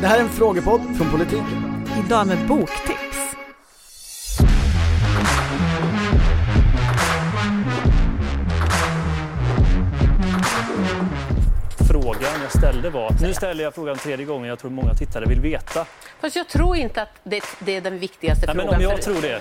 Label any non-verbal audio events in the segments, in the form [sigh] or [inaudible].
Det här är en frågepodd från Politiken. Idag med boktips. Frågan jag ställde var, nu ställer jag frågan tredje gången, jag tror många tittare vill veta. Fast jag tror inte att det, det är den viktigaste Nej, men frågan. om jag för- tror det.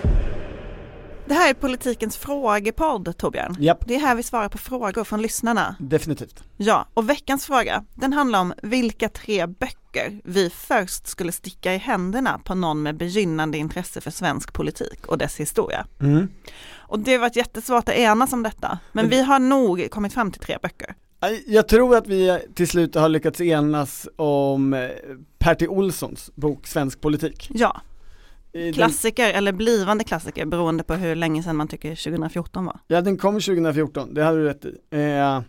Det här är politikens frågepodd, Torbjörn. Japp. Det är här vi svarar på frågor från lyssnarna. Definitivt. Ja, och veckans fråga, den handlar om vilka tre böcker vi först skulle sticka i händerna på någon med begynnande intresse för svensk politik och dess historia. Mm. Och det har varit jättesvårt att enas om detta, men vi har nog kommit fram till tre böcker. Jag tror att vi till slut har lyckats enas om eh, Pertti Olssons bok Svensk politik. Ja, klassiker eller blivande klassiker beroende på hur länge sedan man tycker 2014 var. ja den kom 2014, det hade du rätt i. Eh,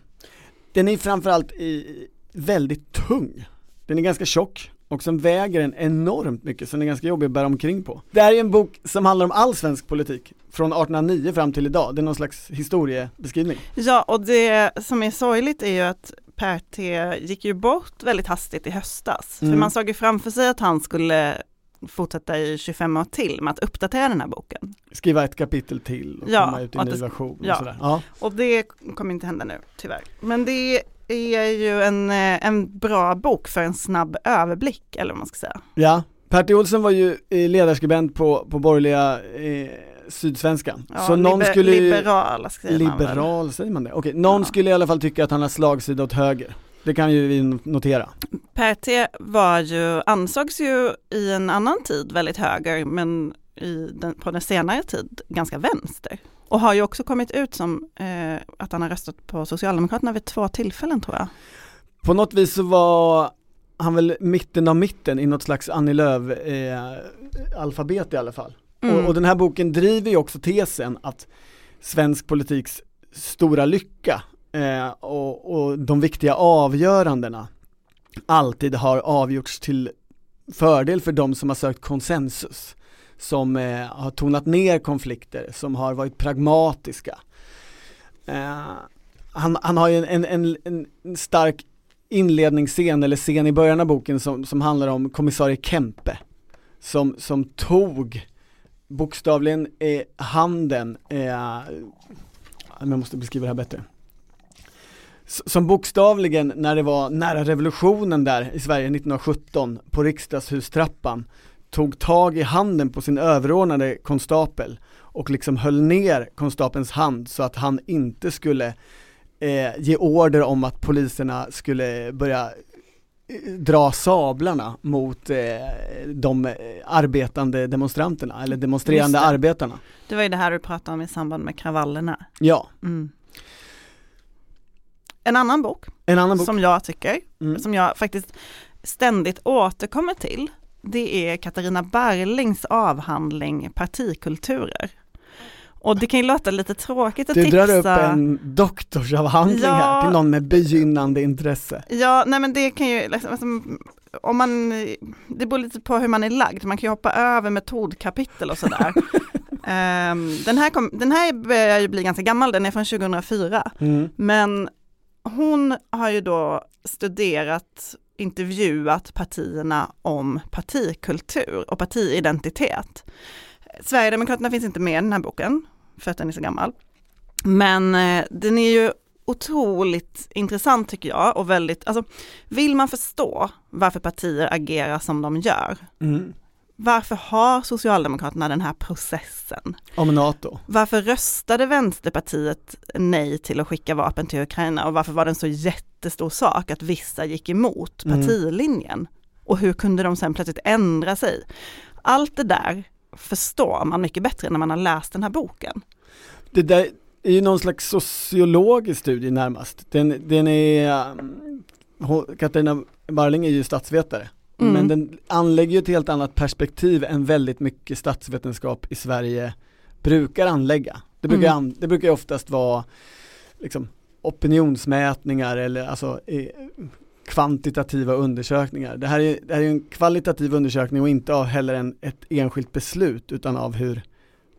den är framförallt i, väldigt tung. Den är ganska tjock och som väger en enormt mycket så den är ganska jobbig att bära omkring på. Det här är en bok som handlar om all svensk politik från 1809 fram till idag. Det är någon slags historiebeskrivning. Ja, och det som är sorgligt är ju att Per T gick ju bort väldigt hastigt i höstas. För Mm. man såg ju framför sig att han skulle fortsätta i 25 år till med att uppdatera den här boken. Skriva ett kapitel till och Ja, komma ut i en ny version och ja. sådär. Ja. Och det kommer inte hända nu, tyvärr. Men det är ju en, eh, en bra bok för en snabb överblick, eller vad man ska säga. Ja, Pertti Olsson var ju eh, ledarskribent på, på borgerliga eh, Sydsvenskan. Ja, så någon liber- skulle ju, Liberal, säger man väl. liberal, säger man det? Okej, någon Ja. skulle i alla fall tycka att han har slagsida åt höger. Det kan ju vi notera. Per T var ju, ansågs ju i en annan tid väldigt höger, men den, på den senare tid ganska vänster. Och har ju också kommit ut som eh, att han har röstat på Socialdemokraterna vid två tillfällen tror jag. På något vis så var han väl mitten av mitten i något slags Annie Lööf eh, i alla fall. Mm. Och, och den här boken driver ju också tesen att svensk politiks stora lycka eh, och, och de viktiga avgörandena alltid har avgjorts till fördel för de som har sökt konsensus, som eh, har tonat ner konflikter, som har varit pragmatiska. Eh, han, han har ju en, en, en, en stark inledningsscen eller scen i början av boken som, som handlar om kommissarie Kempe som, som tog bokstavligen eh, handen, eh, jag måste beskriva det här bättre. Som bokstavligen när det var nära revolutionen där i Sverige 1917 på riksdagshustrappan tog tag i handen på sin överordnade konstapel och liksom höll ner konstapelns hand så att han inte skulle eh, ge order om att poliserna skulle börja eh, dra sablarna mot eh, de eh, arbetande demonstranterna eller demonstrerande det. arbetarna. Det var ju det här du pratade om i samband med kravallerna. Ja, Mm. En annan bok, en annan bok. som jag tycker, Mm. som jag faktiskt ständigt återkommer till, det är Katarina Barlings avhandling Partikulturer. Och det kan ju låta lite tråkigt att Du tipsa. drar upp en doktorsavhandling Ja. här till någon med begynnande intresse. Ja, nej men det kan ju, liksom, alltså, om man, det beror lite på hur man är lagd, man kan ju hoppa över metodkapitel och sådär. [laughs] Ehm, den, här kom, den här börjar ju bli ganska gammal, den är från 2004. Mm. Men hon har ju då studerat, intervjuat partierna om partikultur och partiidentitet. Sverigedemokraterna finns inte med i den här boken, för att den är så gammal. Men eh, den är ju otroligt intressant tycker jag och väldigt, alltså vill man förstå varför partier agerar som de gör, Mm varför har Socialdemokraterna den här processen? Om NATO. Varför röstade Vänsterpartiet nej till att skicka vapen till Ukraina och varför var det en så jättestor sak att vissa gick emot Mm. partilinjen? Och hur kunde de sen plötsligt ändra sig? Allt det där förstår man mycket bättre när man har läst den här boken. Det där är ju någon slags sociologisk studie närmast. Den, den är, um, Katarina Barling är ju statsvetare. Mm. Men den anlägger ju ett helt annat perspektiv än väldigt mycket statsvetenskap i Sverige brukar anlägga. Det brukar, Mm. an, det brukar oftast vara liksom, opinionsmätningar eller alltså eh, kvantitativa undersökningar. Det här, är, det här är en kvalitativ undersökning och inte av heller en, ett enskilt beslut utan av hur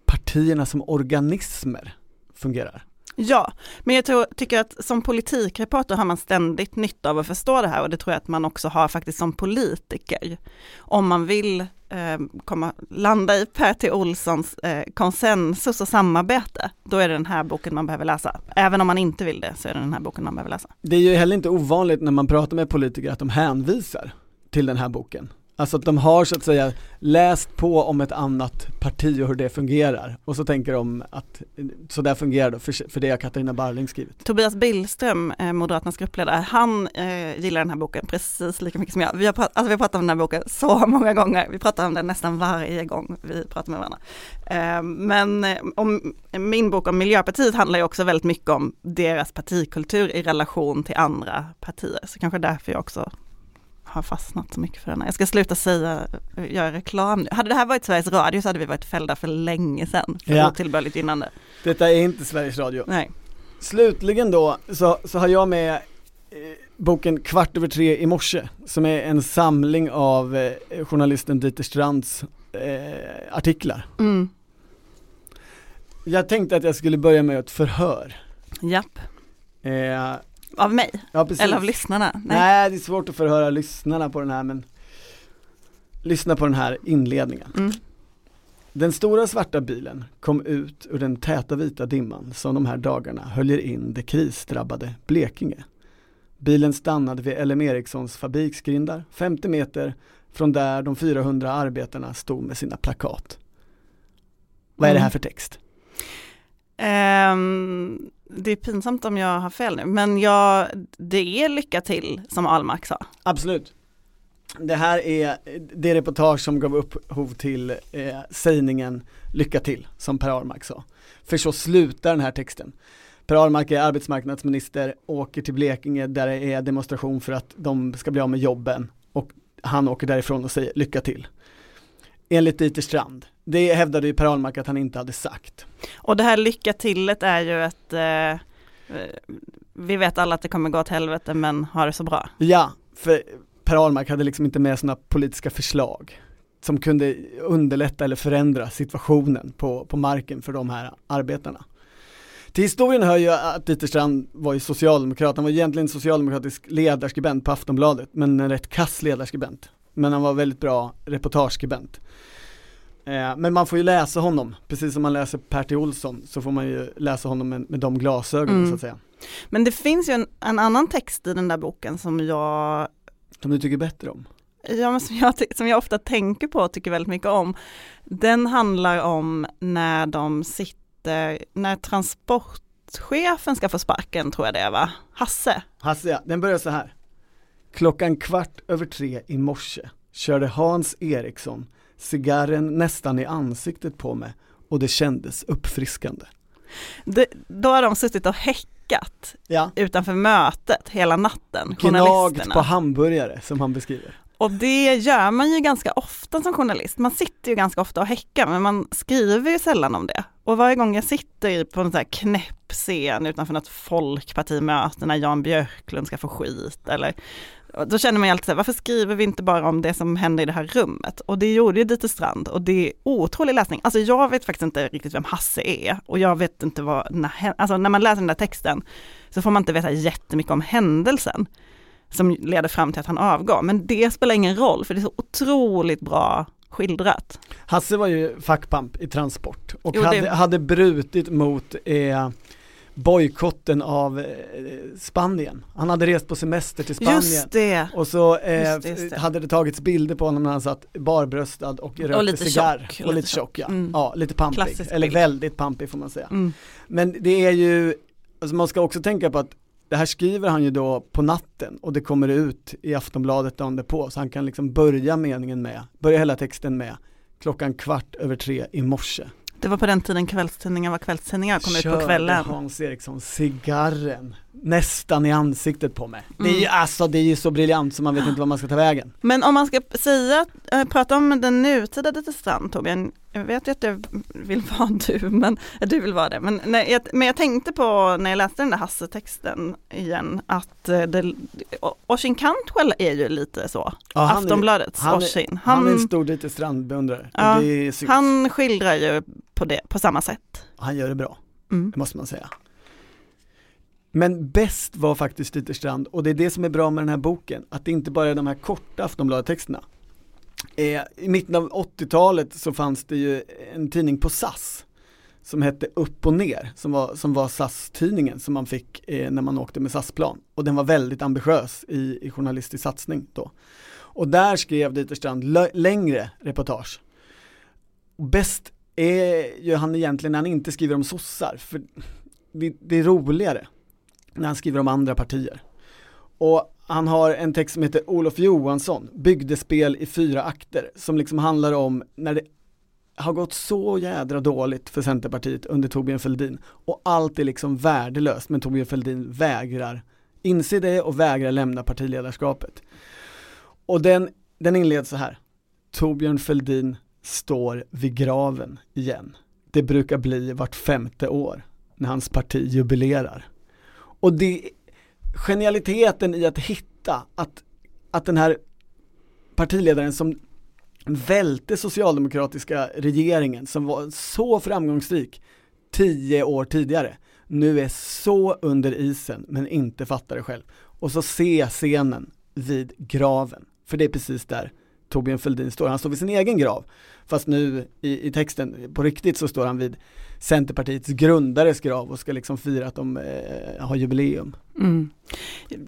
partierna som organismer fungerar. Ja, men jag tror, tycker att som politikreporter har man ständigt nytta av att förstå det här och det tror jag att man också har faktiskt som politiker. Om man vill eh, komma, landa i Per T. Olssons eh, konsensus och samarbete, då är det den här boken man behöver läsa. Även om man inte vill det så är det den här boken man behöver läsa. Det är ju heller inte ovanligt när man pratar med politiker att de hänvisar till den här boken. Alltså att de har så att säga läst på om ett annat parti och hur det fungerar och så tänker de att så där fungerar det för, för det har Katarina Barling skrivit. Tobias Billström, eh, Moderaternas gruppledare, han eh, gillar den här boken precis lika mycket som jag. Vi har, pratat, alltså vi har pratat om den här boken så [laughs] många gånger, vi pratar om den nästan varje gång vi pratar med varandra. Eh, men eh, om, min bok om Miljöpartiet handlar ju också väldigt mycket om deras partikultur i relation till andra partier, så kanske därför jag också har fastnat så mycket för den. Jag ska sluta säga, göra reklam nu. Hade det här varit Sveriges Radio så hade vi varit fällda för länge sedan för Ja. otillbörligt gynnande. Detta är inte Sveriges Radio. Nej. Slutligen då så, så har jag med eh, boken Kvart över tre i morse som är en samling av eh, journalisten Dieter Strands eh, artiklar. Mm. Jag tänkte att jag skulle börja med ett förhör. Japp. Av mig? ja. Eller av lyssnarna? Nej. Nej. det är svårt att förhöra lyssnarna på den här men lyssna på den här inledningen. Mm. Den stora svarta bilen kom ut ur den täta vita dimman som de här dagarna höljer in det krisdrabbade Blekinge. Bilen stannade vid LM Ericssons fabriksgrindar, 50 meter från där de 400 arbetarna stod med sina plakat. Vad är det här Mm. för text? Ehm, det är pinsamt om jag har fel nu, men jag, det är lycka till som Almax sa. Absolut. Det här är det reportage som gav upphov till eh, sägningen Lycka till, som Per Ahlmark sa. För så slutar den här texten. Per Ahlmark är arbetsmarknadsminister, åker till Blekinge där det är demonstration för att de ska bli av med jobben och han åker därifrån och säger lycka till. Enligt Dieter Strand. Det hävdade ju Per Ahlmark att han inte hade sagt. Och det här lycka tillet är ju ett, eh, eh, vi vet alla att det kommer gå åt helvete men ha det så bra. Ja, för Per Ahlmark hade liksom inte med sådana politiska förslag som kunde underlätta eller förändra situationen på, på marken för de här arbetarna. Till historien hör ju att Dieter Strand var ju socialdemokrat, han var egentligen socialdemokratisk ledarskribent på Aftonbladet, men en rätt kass ledarskribent. Men han var väldigt bra reportageskribent. Eh, men man får ju läsa honom, precis som man läser Per T. Olsson, så får man ju läsa honom med, med de glasögonen Mm. så att säga. Men det finns ju en, en annan text i den där boken som jag Som du tycker bättre om. Ja, men som, jag, som jag ofta tänker på och tycker väldigt mycket om, den handlar om när de sitter, när transportchefen ska få sparken tror jag det är va? Hasse. Hasse ja, den börjar så här. Klockan kvart över tre i morse körde Hans Eriksson cigarren nästan i ansiktet på mig och det kändes uppfriskande. Det, då har de suttit och häckat Ja, utanför mötet hela natten, gnagt journalisterna. på hamburgare som han beskriver. Och det gör man ju ganska ofta som journalist. Man sitter ju ganska ofta och häckar men man skriver ju sällan om det. Och varje gång jag sitter på en sån här knäpp scen utanför något folkpartimöte när Jan Björklund ska få skit eller då känner man ju alltid så här, varför skriver vi inte bara om det som händer i det här rummet? Och det gjorde ju Dieter Strand och det är otrolig läsning. Alltså jag vet faktiskt inte riktigt vem Hasse är och jag vet inte vad, när, alltså när man läser den där texten så får man inte veta jättemycket om händelsen som leder fram till att han avgår. Men det spelar ingen roll för det är så otroligt bra skildrat. Hasse var ju fackpamp i Transport och Jo, det- hade, hade brutit mot eh, bojkotten av eh, Spanien. Han hade rest på semester till Spanien. Just det. Och så eh, Just det, just det. hade det tagits bilder på honom när han satt barbröstad och rökte lite cigarr. tjock, och lite lite tjock ja. Mm. ja, lite pampig. Klassisk Eller bild. väldigt pampig får man säga. Mm. Men det är ju, alltså man ska också tänka på att det här skriver han ju då på natten och det kommer ut i Aftonbladet dagen därpå så han kan liksom börja meningen med, börja hela texten med klockan kvart över tre i morse. Det var på den tiden kvällstidningar var kvällstidningar, kom ut på Körde kvällen. Hans Eriksson cigarren nästan i ansiktet på mig. Det är ju Mm. alltså, det är ju så briljant så man vet inte vad man ska ta vägen. Men om man ska säga, äh, prata om den nutida Strand Torbjörn, jag vet ju att du vill vara du, men äh, du vill vara det. Men, när jag, men jag tänkte på när jag läste den där Hasse-texten igen, att äh, det, Oisin Cantwell är ju lite så. Ja, han är- Aftonbladets han är- Oisin. Han, Han, är en stor Dieter Strand-beundrare. Ja, han skildrar ju på det, på samma sätt. han gör det bra, Mm. det måste man säga. Men bäst var faktiskt Ytterstrand och det är det som är bra med den här boken, att det inte bara är de här korta Aftonbladet-texterna. Eh, I mitten av 80-talet så fanns det ju en tidning på SAS som hette Upp och ner, som var, som var SAS-tidningen som man fick eh, när man åkte med SAS-plan. Och den var väldigt ambitiös i, i journalistisk satsning då. Och där skrev Dieterstrand längre reportage. Bäst är ju han egentligen när han inte skriver om sossar, för det, det är roligare när han skriver om andra partier. Och han har en text som heter Olof Johansson, Bygdespel i fyra akter, som liksom handlar om när det har gått så jädra dåligt för Centerpartiet under Torbjörn Fälldin och allt är liksom värdelöst men Torbjörn Fälldin vägrar inse det och vägrar lämna partiledarskapet. Och den, den inleds så här. Torbjörn Fälldin står vid graven igen. Det brukar bli vart femte år när hans parti jubilerar. Och det genialiteten i att hitta att, att den här partiledaren som välte socialdemokratiska regeringen som var så framgångsrik tio år tidigare nu är så under isen men inte fattar det själv. Och så se scenen vid graven, för det är precis där Torbjörn Fälldin står. Han står vid sin egen grav. Fast nu i, i texten, på riktigt så står han vid Centerpartiets grundares grav och ska liksom fira att de eh, har jubileum. Mm.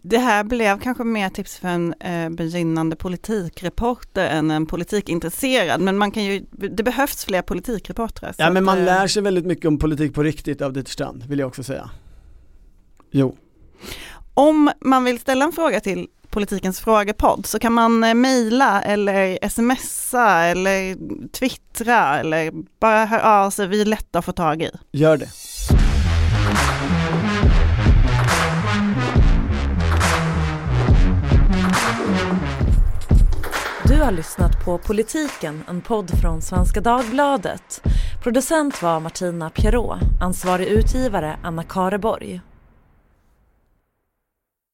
Det här blev kanske mer tips för en eh, begynnande politikreporter än en politikintresserad, men man kan ju, det behövs fler politikreportrar. Ja men man att, lär sig väldigt mycket om politik på riktigt av Dieter Strand, vill jag också säga. Jo. Om man vill ställa en fråga till politikens frågepodd så kan man eh, mejla eller smsa eller twittra eller bara höra av sig. Vi är lätta att få tag i. Gör det. Du har lyssnat på Politiken, en podd från Svenska Dagbladet. Producent var Martina Pierrot, ansvarig utgivare Anna Kareborg.